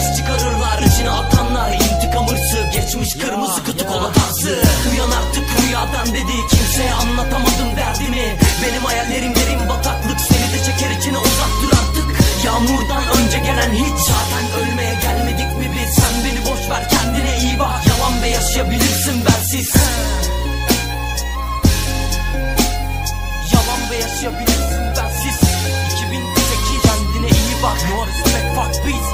Ses çıkarırlar. İçine atanlar intikam hırsı Geçmiş kırmızı kutu kola tarzı Uyan artık rüyadan dedi kimseye anlatamadım derdimi. Benim hayallerim derin bataklık seni de çeker içine uzak dur artık. Yağmurdan önce gelen hiç zaten ölmeye gelmedik mi biz? Sen beni boş ver kendine iyi bak. Yalan ve yaşayabilirsin bensiz Yalan ve yaşayabilirsin bensiz 2008 kendine iyi bak. No respect fuck peace